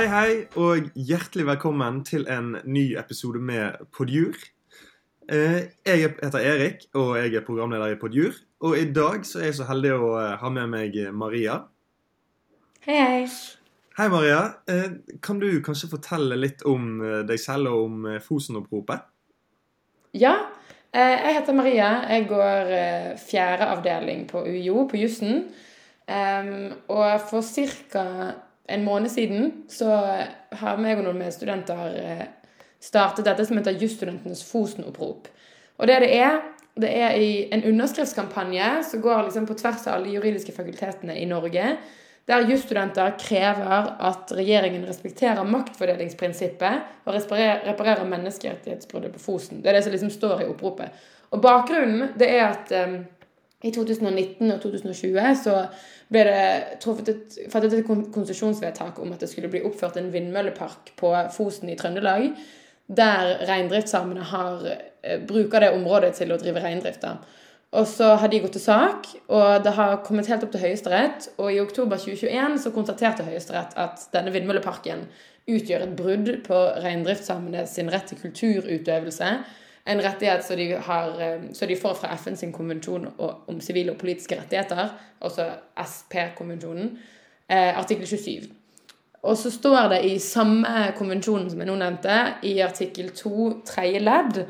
Hei, hei, og hjertelig velkommen til en ny episode med Podjur. Eh, Jeg heter Erik, og jeg er programleder i Podjur. Og i dag så er jeg så heldig å eh, ha med meg Maria. Hei, hei. Hei, Maria. Eh, Kan du kanskje fortelle litt om deg selv og om Fosen-oppropet? Ja, jeg heter Maria. Jeg går fjerde avdeling på UiO på jussen. Og for ca. en måned siden så har meg og noen medstudenter eh, startet dette som heter Jusstudentenes Fosen-opprop. Og det det er, det er en underskriftskampanje som går liksom på tvers av alle juridiske fakultetene i Norge, der jusstudenter krever at regjeringen respekterer maktfordelingsprinsippet og reparerer, menneskerettighetsbruddet på Fosen. Det er det som liksom står i oppropet. Og bakgrunnen det er at em, i 2019 og 2020 så ble det truffet et, fattet et konsesjonsvedtak om at det skulle bli oppført en vindmøllepark på Fosen i Trøndelag, der reindriftssamene eh, bruker det området til å drive reindrift. Og så har de gått til sak, og det har kommet helt opp til Høyesterett. Og i oktober 2021 så konstaterte Høyesterett at denne vindmølleparken utgjør et brudd på reindriftsamene sin rett til kulturutøvelse. En rettighet som de, eh, de får fra FN sin konvensjon om sivile og politiske rettigheter, altså SP-konvensjonen, eh, artikkel 27. Og så står det i samme konvensjonen som jeg nå nevnte, i artikkel 2 tredje ledd,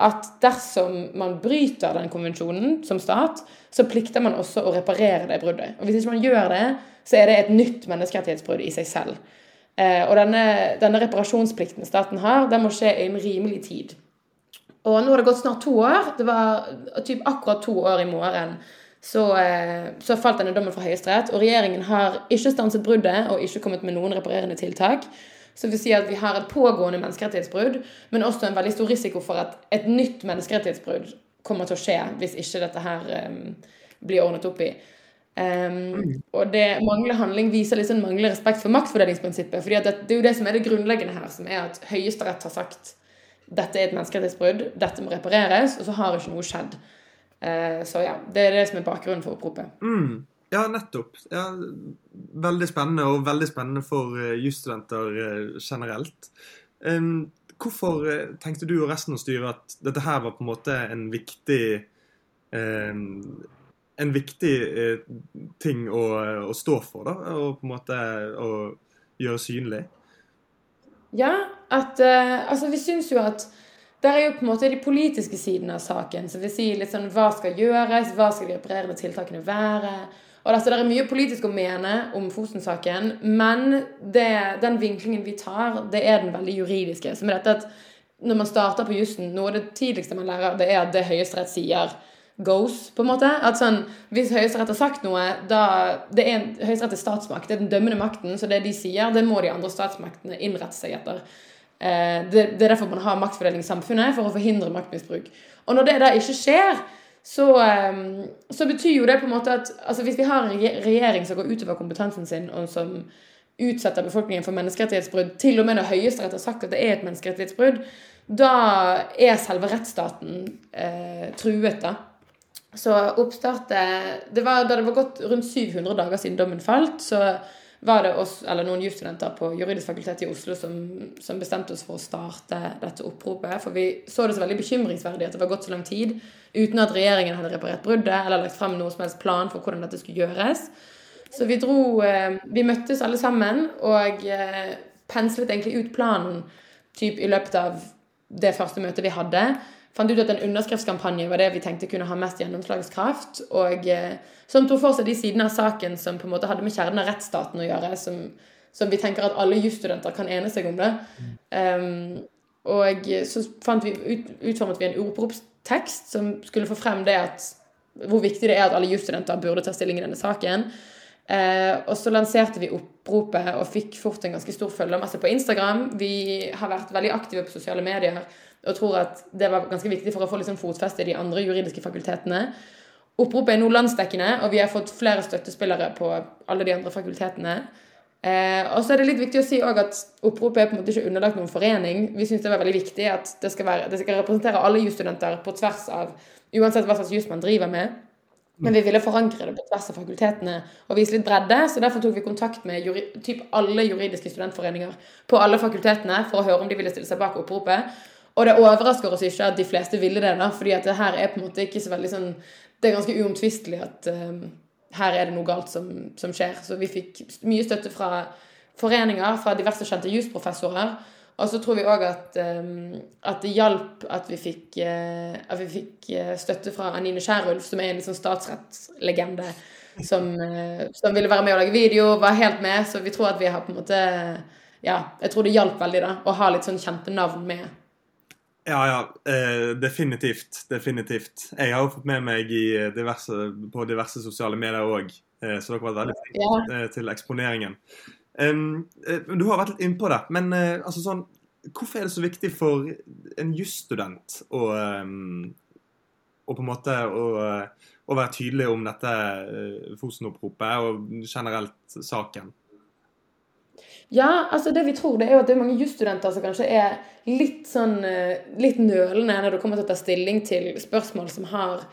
at dersom man bryter den konvensjonen som stat, så plikter man også å reparere det bruddet. Og hvis ikke man gjør det, så er det et nytt menneskerettighetsbrudd i seg selv. Eh, og denne, denne reparasjonsplikten staten har, den må skje i en rimelig tid. Og nå har det gått snart to år. Det var typ akkurat to år i morgen. Så, eh, så falt denne dommen fra Høyesterett, og regjeringen har ikke stanset bruddet og ikke kommet med noen reparerende tiltak. Så det vil si at vi har et pågående menneskerettighetsbrudd, men også en veldig stor risiko for at et nytt menneskerettighetsbrudd kommer til å skje hvis ikke dette her um, blir ordnet opp i. Um, og det mangler handling viser liksom manglende respekt for maktfordelingsprinsippet. fordi det, det er jo det som er det grunnleggende her, som er at Høyesterett har sagt dette er et menneskerettighetsbrudd, dette må repareres, og så har ikke noe skjedd. Eh, så ja, det er det som er bakgrunnen for oppropet. Mm. Ja, nettopp. Ja, veldig spennende, og veldig spennende for uh, jusstudenter eh, generelt. Um, hvorfor eh, tenkte du og resten av styret at dette her var på en måte en viktig um, En viktig eh, ting å, å stå for, da? Og på en måte å gjøre synlig? Ja, at uh, Altså, vi syns jo at det er jo på en måte de politiske sidene av saken. Så vi sier litt sånn hva skal gjøres, hva skal de reparerende tiltakene være? Og altså, Det er mye politisk å mene om Fosen-saken, men det, den vinklingen vi tar, det er den veldig juridiske. Som er dette at når man starter på jussen, noe av det tidligste man lærer, det er at det Høyesterett sier, goes, på en måte. At sånn, Hvis Høyesterett har sagt noe, da det er Høyesterett er statsmakt, det er den dømmende makten, så det de sier, det må de andre statsmaktene innrette seg etter. Eh, det, det er derfor man har maktfordeling i samfunnet, for å forhindre maktmisbruk. Og når det da ikke skjer, så, eh, så betyr jo det på en måte at altså hvis vi har en regjering som går utover kompetansen sin, og som utsetter befolkningen for menneskerettighetsbrudd, til og med når Høyesterett har sagt at det er et menneskerettighetsbrudd, da er selve rettsstaten eh, truet, da. Så oppstart eh, det var, Da det var gått rundt 700 dager siden dommen falt, så var det oss, eller noen jusstudenter på juridisk fakultet i Oslo som, som bestemte oss for å starte dette oppropet. For vi så det så veldig bekymringsverdig at det var gått så lang tid uten at regjeringen hadde reparert bruddet eller lagt frem noen som helst plan for hvordan dette skulle gjøres. Så vi dro eh, Vi møttes alle sammen og eh, penslet egentlig ut planen typ i løpet av det første møtet vi hadde. Fant ut at en underskriftskampanje var det vi tenkte kunne ha mest gjennomslagskraft. Og eh, som tok for seg de sidene av saken som på en måte hadde med kjernen av rettsstaten å gjøre. Som, som vi tenker at alle jusstudenter kan ene seg om det. Um, og så fant vi, ut, utformet vi en oppropstekst som skulle få frem det at hvor viktig det er at alle jusstudenter burde ta stilling i denne saken. Eh, og så lanserte vi oppropet og fikk fort en ganske stor følgermasse på Instagram. Vi har vært veldig aktive på sosiale medier og tror at det var ganske viktig for å få liksom fotfeste i de andre juridiske fakultetene. Oppropet er nå landsdekkende, og vi har fått flere støttespillere på alle de andre fakultetene. Eh, og så er det litt viktig å si at oppropet er på en måte ikke underlagt noen forening. Vi syns det var veldig viktig at det skal, være, det skal representere alle jusstudenter på tvers av uansett hva slags juss man driver med. Men vi ville forankre det på tvers av fakultetene og vise litt bredde. Så derfor tok vi kontakt med juri, typ alle juridiske studentforeninger på alle fakultetene for å høre om de ville stille seg bak oppropet. Og det overrasker oss ikke at de fleste ville det, da, fordi at det her er på en måte ikke så veldig sånn Det er ganske uomtvistelig at um, her er det noe galt som, som, skjer. Så vi fikk mye støtte fra foreninger, fra diverse kjente jusprofessorer. Og så tror vi òg at, um, at, det hjalp at vi fikk, uh, at vi fikk uh, støtte fra Anine Skjærulf, som er en liksom statsrettslegende, som, uh, som, ville være med og lage video, var helt med. Så vi tror at vi har på en måte Ja, jeg tror det hjalp veldig da, å ha litt sånn kjente navn med. Ja, ja. definitivt. Definitivt. Jeg har jo fått med meg diverse, på diverse sosiale medier òg, så dere har vært veldig flinke ja. til eksponeringen. Um, du har vært litt innpå det, men uh, altså sånn, hvorfor er det så viktig for en jusstudent å, um, å på en måte å, å, være tydelig om dette uh, Fosen-oppropet og generelt saken? Ja, altså det vi tror, det er jo at det er mange jusstudenter som kanskje er litt sånn litt nølende når det kommer til å ta stilling til spørsmål som har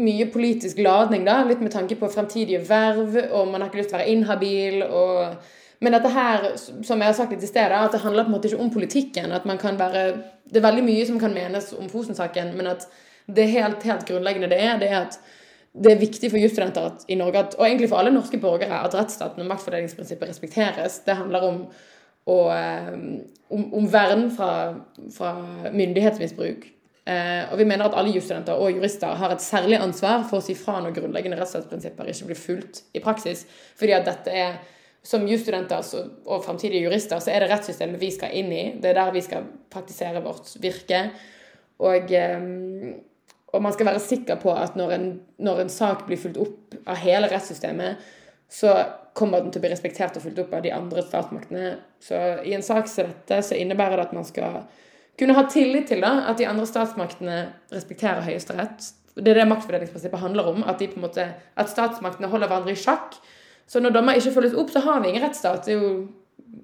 mye politisk ladning, da, litt med tanke på fremtidige verv, og man har ikke lyst til å være inhabil. og men dette her, som jeg har sagt litt i stedet, at det handler på en måte ikke om politikken. at man kan være, Det er veldig mye som kan menes om Fosen-saken, men at det helt, helt grunnleggende det er, det er at det er viktig for jusstudenter i Norge, at, og egentlig for alle norske borgere, at rettsstaten og maktfordelingsprinsippet respekteres. Det handler om, å, eh, om, om vern fra, fra myndighetsmisbruk. Eh, og vi mener at alle jusstudenter og jurister har et særlig ansvar for å si fra når grunnleggende rettsstatsprinsipper ikke blir fulgt i praksis. Fordi at dette er som jusstudenter og framtidige jurister, så er det rettssystemet vi skal inn i. Det er der vi skal praktisere vårt virke. Og, eh, og man skal være sikker på at når en, når en, sak blir fulgt opp av hele rettssystemet, så kommer den til å bli respektert og fulgt opp av de andre statsmaktene. Så i en sak som dette så innebærer det at man skal kunne ha tillit til da, at de andre statsmaktene respekterer Høyesterett. Det er det maktfordelingsprinsippet handler om. At, måte, at statsmaktene holder hverandre i sjakk så når dommer ikke følges opp, så har vi ingen rettsstat. Det er jo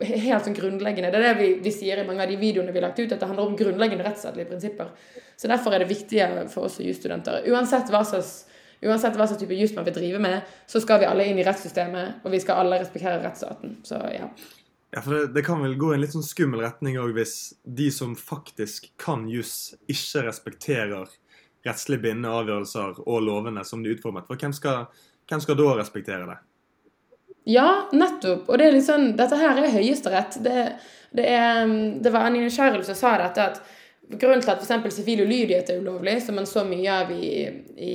helt sånn grunnleggende. Det er det vi, vi, sier i mange av de videoene vi har lagt ut, at det handler om grunnleggende rettsstatlige prinsipper. Så derfor er det viktige for oss jusstudenter. Uansett hva slags Uansett hva slags type juss man vil drive med, så skal vi alle inn i rettssystemet, og vi skal alle respektere rettsstaten. Så ja. Ja, for det, det, kan vel gå i en litt sånn skummel retning òg hvis de som faktisk kan juss, ikke respekterer rettslig bindende avgjørelser og lovene som de er utformet. For hvem skal, hvem skal da respektere det? Ja, nettopp. Og det er sånn, dette her er Høyesterett. Det, det, er, det var Anine Skjærulf som sa dette, at grunnen til at f.eks. sivil ulydighet er ulovlig, som man så mye av i, i,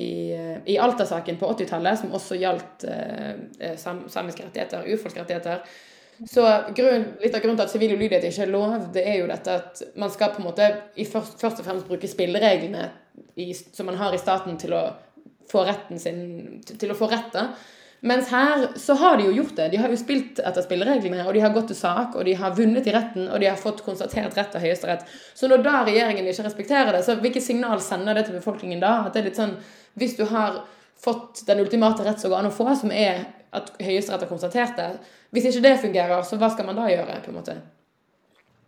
i Alta-saken på 80-tallet, som også gjaldt eh, sam, samiske rettigheter, urfolksrettigheter så grunn, Litt av grunnen til at sivil ulydighet ikke er lov, det er jo dette at man skal på en måte først, først, og fremst bruke spillereglene i, som man har i staten til å få retten sin til å få rett. Mens her så har de jo gjort det. De har jo spilt etter spillereglene, og de har gått til sak, og de har vunnet i retten, og de har fått konstatert rett av Høyesterett. Så når da regjeringen ikke respekterer det, så hvilket signal sender det til befolkningen da? At det er litt sånn Hvis du har fått den ultimate rett å få, som er at Høyesterett har konstatert det Hvis ikke det fungerer, så hva skal man da gjøre? på en måte?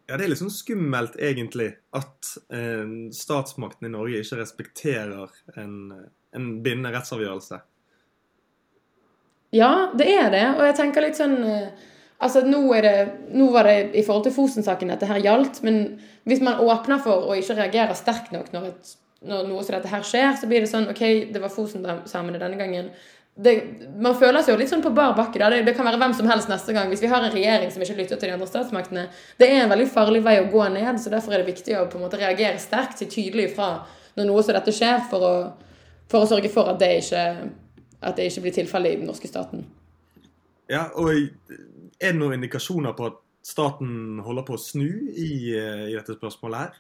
Ja, Det er litt sånn skummelt, egentlig, at eh, statsmakten i Norge ikke respekterer en, en bindende rettsavgjørelse. Ja, det er det. Og jeg tenker litt sånn eh, Altså, nå, det, nå var det i forhold til Fosen-saken dette her gjaldt, men hvis man åpner for å ikke reagere sterkt nok når, et, når noe som dette her skjer, så blir det sånn OK, det var Fosen-samene denne gangen. Det, man føler seg jo litt sånn på bar bakke. Det, det, kan være hvem som helst neste gang. Hvis vi har en regjering som ikke lytter til de andre statsmaktene. Det er en veldig farlig vei å gå ned, så derfor er det viktig å på en måte reagere sterkt, si tydelig ifra når noe som dette skjer, for å, for å sørge for at det ikke at det ikke blir tilfellet i den norske staten. Ja, og Er det noen indikasjoner på at staten holder på å snu i, i dette spørsmålet her?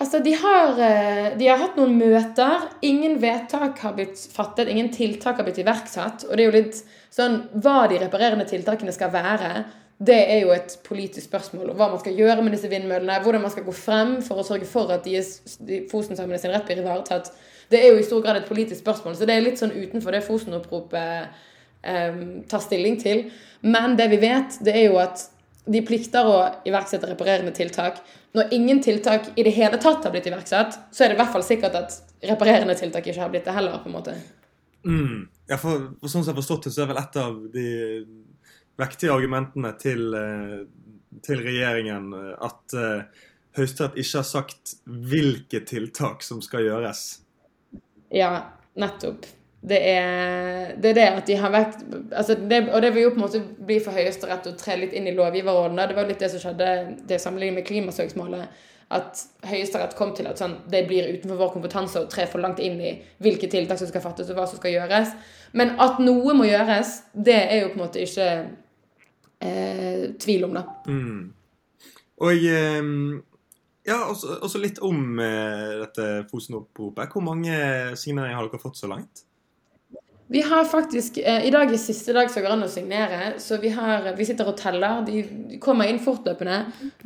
Altså, de har, eh, de har, hatt noen møter. Ingen vedtak har blitt fattet, ingen tiltak har blitt iverksatt. Og det er jo litt sånn Hva de reparerende tiltakene skal være, det er jo et politisk spørsmål. Og hva man skal gjøre med disse vindmøllene, hvordan man skal gå frem for å sørge for at de, de Fosen-samene sin rett blir ivaretatt det er jo i stor grad et politisk spørsmål, så det er litt sånn utenfor det Fosen-oppropet um, tar stilling til. Men det vi vet, det er jo at de plikter å iverksette reparerende tiltak. Når ingen tiltak i det hele tatt har blitt iverksatt, så er det i hvert fall sikkert at reparerende tiltak ikke har blitt det heller. på en måte. Mm. Ja, for, for sånn som jeg har forstått det, så er vel et av de vektige argumentene til, eh, til regjeringen eh, at uh, Høyesterett ikke har sagt hvilke tiltak som skal gjøres. Ja, nettopp. Det er, det er det, at de har vekt altså det, Og det vil jo på en måte bli for Høyesterett å tre litt inn i lovgiverrollen. Det var litt det som skjedde det sammenlignet med klimasøksmålet. At Høyesterett kom til at sånn, det blir utenfor vår kompetanse å tre for langt inn i hvilke tiltak som skal fattes, og hva som skal gjøres. Men at noe må gjøres, det er jo på en måte ikke eh, tvil om, da. Mm. Og eh, ja, og så litt om eh, dette Fosen-oppropet. Hvor mange signeringer har dere fått så langt? Vi har faktisk eh, I dag er siste dag som går an å signere, så vi, har, vi, sitter og teller. De kommer inn fortløpende.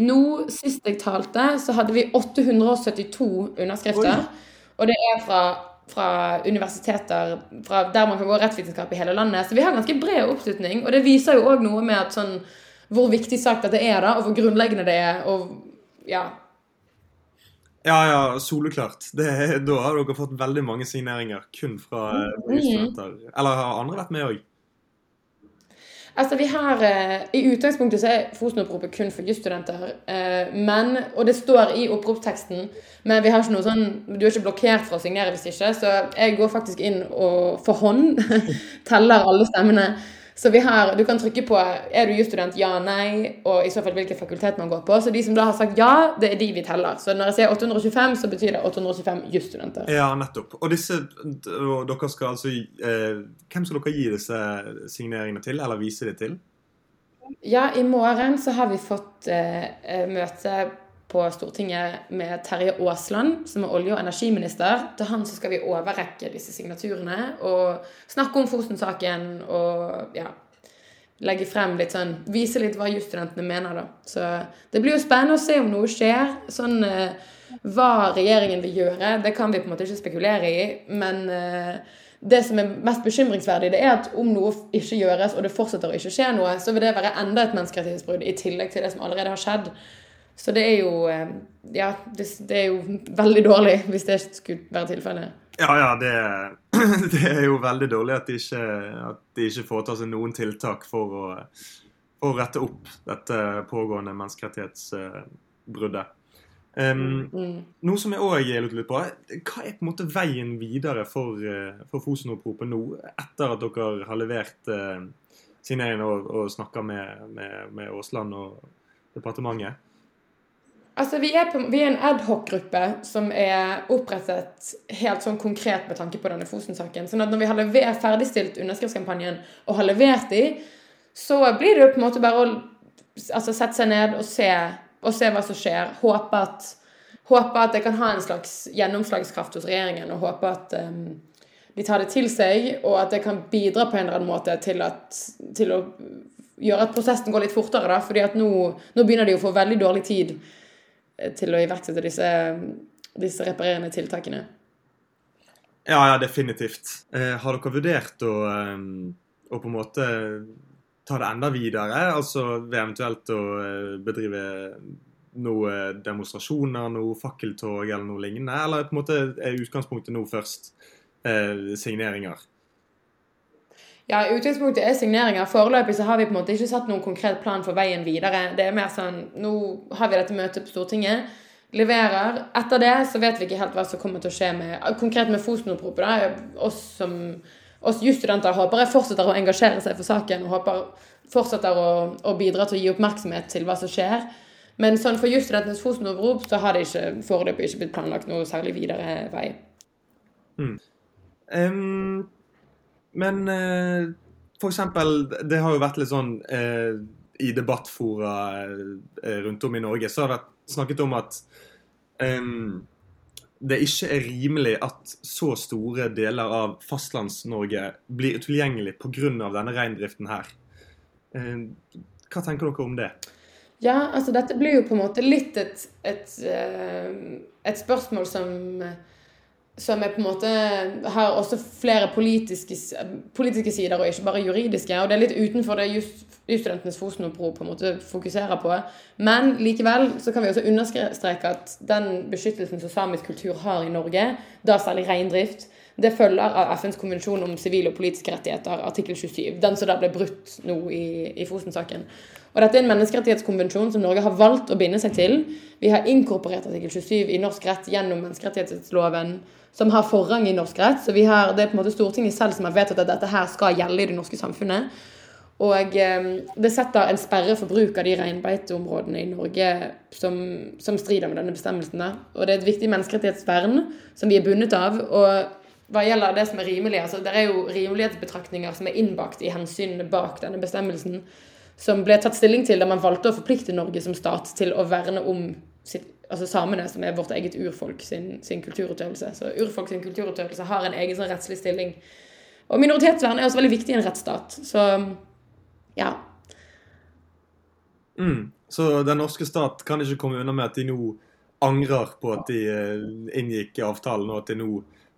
Nå, sist jeg talte, så hadde vi 872 underskrifter. Oi. Og det er fra, fra universiteter fra der man kan gå rettsvitenskap i hele landet. Så vi har ganske bred oppslutning. Og det viser jo òg noe med at sånn, hvor viktig sak dette er, da, og hvor grunnleggende det er. og ja, ja, ja, soleklart. Det, da har dere fått veldig mange signeringer kun fra jusstudenter. Mm. Eller har andre vært med òg? Altså, vi har, uh, I utgangspunktet så er Fosen-oppropet kun for jusstudenter. Uh, men, og det står i oppropsteksten, men vi har ikke noe sånn, du er ikke blokkert for å signere hvis ikke. Så jeg går faktisk inn og for hånd teller alle stemmene. Så vi har, du kan trykke på er du jusstudent, ja, nei, og i så fall hvilken fakultet man går på. Så de som da har sagt ja, det er de vi teller. Så når jeg sier 825, så betyr det 825 jusstudenter. Ja, nettopp. Og disse, og dere skal altså eh, Hvem skal dere gi disse signeringene til, eller vise dem til? Ja, i morgen så har vi fått eh, eh møte på Stortinget med Terje Aasland, som er olje- og energiminister. Til han så skal vi overrekke disse signaturene og snakke om Fosen-saken og ja, legge frem litt sånn Vise litt hva jusstudentene mener, da. Så det blir jo spennende å se om noe skjer. Sånn eh, hva regjeringen vil gjøre, det kan vi på en måte ikke spekulere i. Men eh, det som er mest bekymringsverdig, det er at om noe ikke gjøres, og det fortsetter å ikke skje noe, så vil det være enda et menneskerettighetsbrudd i tillegg til det som allerede har skjedd. Så det er jo eh, Ja, det, det er jo veldig dårlig hvis det skulle være tilfellet. Ja, ja, det, det, er jo veldig dårlig at de ikke, at de ikke foretar seg noen tiltak for å, for å, rette opp dette pågående menneskerettighetsbruddet. Um, mm. Noe som jeg òg lurte litt på, hva er på en måte veien videre for, for Fosen-oppropet nå, etter at dere har levert uh, signeringen og, og snakka med, med, med Aasland og departementet? Altså, vi er, på, vi er en adhoc-gruppe som er opprettet helt sånn konkret med tanke på denne Fosen-saken. Sånn at når vi har levert, ferdigstilt underskriftskampanjen og har levert de, så blir det jo på en måte bare å altså, sette seg ned og se, og se hva som skjer. Håpe at, håpe at det kan ha en slags gjennomslagskraft hos regjeringen, og håpe at um, de tar det til seg, og at det kan bidra på en eller annen måte til, at, til å gjøre at prosessen går litt fortere. da, fordi at nå, nå begynner de å få veldig dårlig tid til å iverksette disse, disse reparerende tiltakene. Ja, ja, definitivt. Eh, har dere vurdert å, eh, å, på en måte ta det enda videre? Altså ved eventuelt å eh, bedrive noen demonstrasjoner, noe fakkeltog eller noe lignende? Eller på en måte er utgangspunktet nå først eh, signeringer? Ja, utgangspunktet er signeringer. Foreløpig så har vi på en måte ikke satt noen konkret plan for veien videre. Det er mer sånn Nå har vi dette møtet på Stortinget. Leverer. Etter det så vet vi ikke helt hva som kommer til å skje med Konkret med Fosen-oppropet. Oss som oss jusstudenter håper jeg fortsetter å engasjere seg for saken og håper fortsetter å, å bidra til å gi oppmerksomhet til hva som skjer. Men sånn for jusstudentenes Fosen-opprop så har det ikke foreløpig ikke blitt planlagt noe særlig videre vei. Mm. Um men eh, for eksempel, det har jo vært litt sånn eh, i debattfora eh, rundt om i Norge, så har det snakket om at det ikke er rimelig at så store deler av Fastlands-Norge blir utilgjengelig pga. denne reindriften her. Hva tenker dere om det? Ja, altså dette blir jo på en måte litt et, et, eh, et spørsmål som som er på en måte har også flere politiske, politiske sider, og ikke bare juridiske. Og det er litt utenfor det just, jusstudentenes Fosen-opprop på en måte fokuserer på. Men likevel så kan vi også understreke at den beskyttelsen som samisk kultur har i Norge, da særlig reindrift, det følger av FNs konvensjon om sivile og politiske rettigheter, artikkel 27. Den som da ble brutt nå i, i Fosen-saken. Og dette er en menneskerettighetskonvensjon som Norge har valgt å binde seg til. Vi har inkorporert artikkel 27 i norsk rett gjennom menneskerettighetsloven som har forrang i norsk rett. Så har, det er på en måte Stortinget selv som har vedtatt at dette her skal gjelde i det norske samfunnet. Og eh, det setter en sperre for bruk av de reinbeiteområdene i Norge som, som strider med denne bestemmelsen. Da. Og det er et viktig menneskerettighetsvern som vi er bundet av. Og hva gjelder det som er rimelig, altså det er jo rimelighetsbetraktninger som er innbakt i hensynene bak denne bestemmelsen, som ble tatt stilling til da man valgte å forplikte Norge som stat til å verne om sitt altså samene, som er vårt eget urfolk sin, sin, kulturutøvelse. Så urfolk sin kulturutøvelse har en egen sånn rettslig stilling. Og minoritetsvern er også veldig viktig i en rettsstat. Så ja. Mm. Så den norske stat kan ikke komme unna med at de nå angrer på at de eh, inngikk avtalen, og at de nå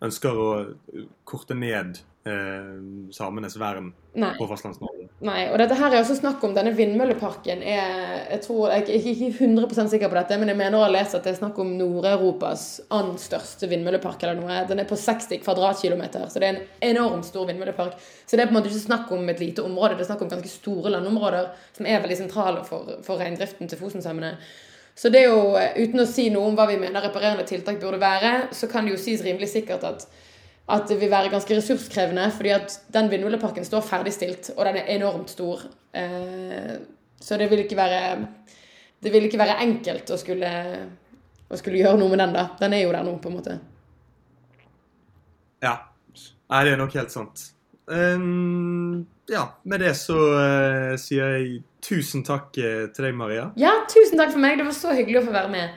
ønsker å korte ned eh, samenes vern Nei. på Fastlands-Norge. Nei, og dette her er også snakk om denne vindmølleparken. Er, jeg tror, jeg er ikke 100 sikker på dette, men jeg mener å ha lest at det er snakk om Nord-Europas annen største vindmøllepark. eller noe. Den er på 60 kvadratkilometer, så det er en enormt stor vindmøllepark. Så det er på en måte ikke snakk om et lite område, det er snakk om ganske store landområder som er veldig sentrale for, for reindriften til Fosen-samene. Så det er jo, uten å si noe om hva vi mener reparerende tiltak burde være, så kan det jo sies rimelig sikkert at at det vil være ganske ressurskrevende, fordi at den vindmølleparken står ferdigstilt, og den er enormt stor. Eh, så det vil ikke være Det vil ikke være enkelt å skulle, å skulle gjøre noe med den, da. Den er jo der nå, på en måte. Ja. Nei, det er nok helt sant. Um, ja, med det så uh, sier jeg tusen takk til deg, Maria. Ja, tusen takk for meg. Det var så hyggelig å få være med.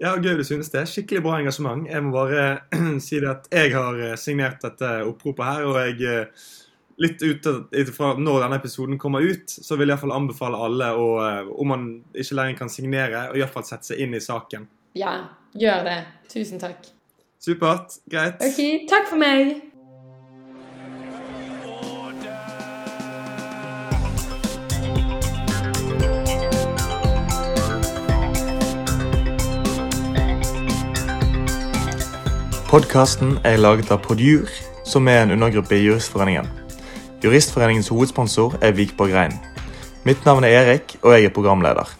Ja, gøy du synes det. Skikkelig bra engasjement. Jeg må bare si det at jeg har eh, signert dette oppropet her, og jeg eh, litt ut fra når denne episoden kommer ut, så vil jeg iallfall anbefale alle å, eh, om man ikke lenger kan signere, og iallfall sette seg inn i saken. Ja, gjør det. Tusen takk. Supert. Greit. Ok, takk for meg. Podkasten er laget av Podjur, som er en undergruppe i Juristforeningen. Juristforeningens hovedsponsor er Vikborg Rein. Mitt navn er Erik, og jeg er programleder.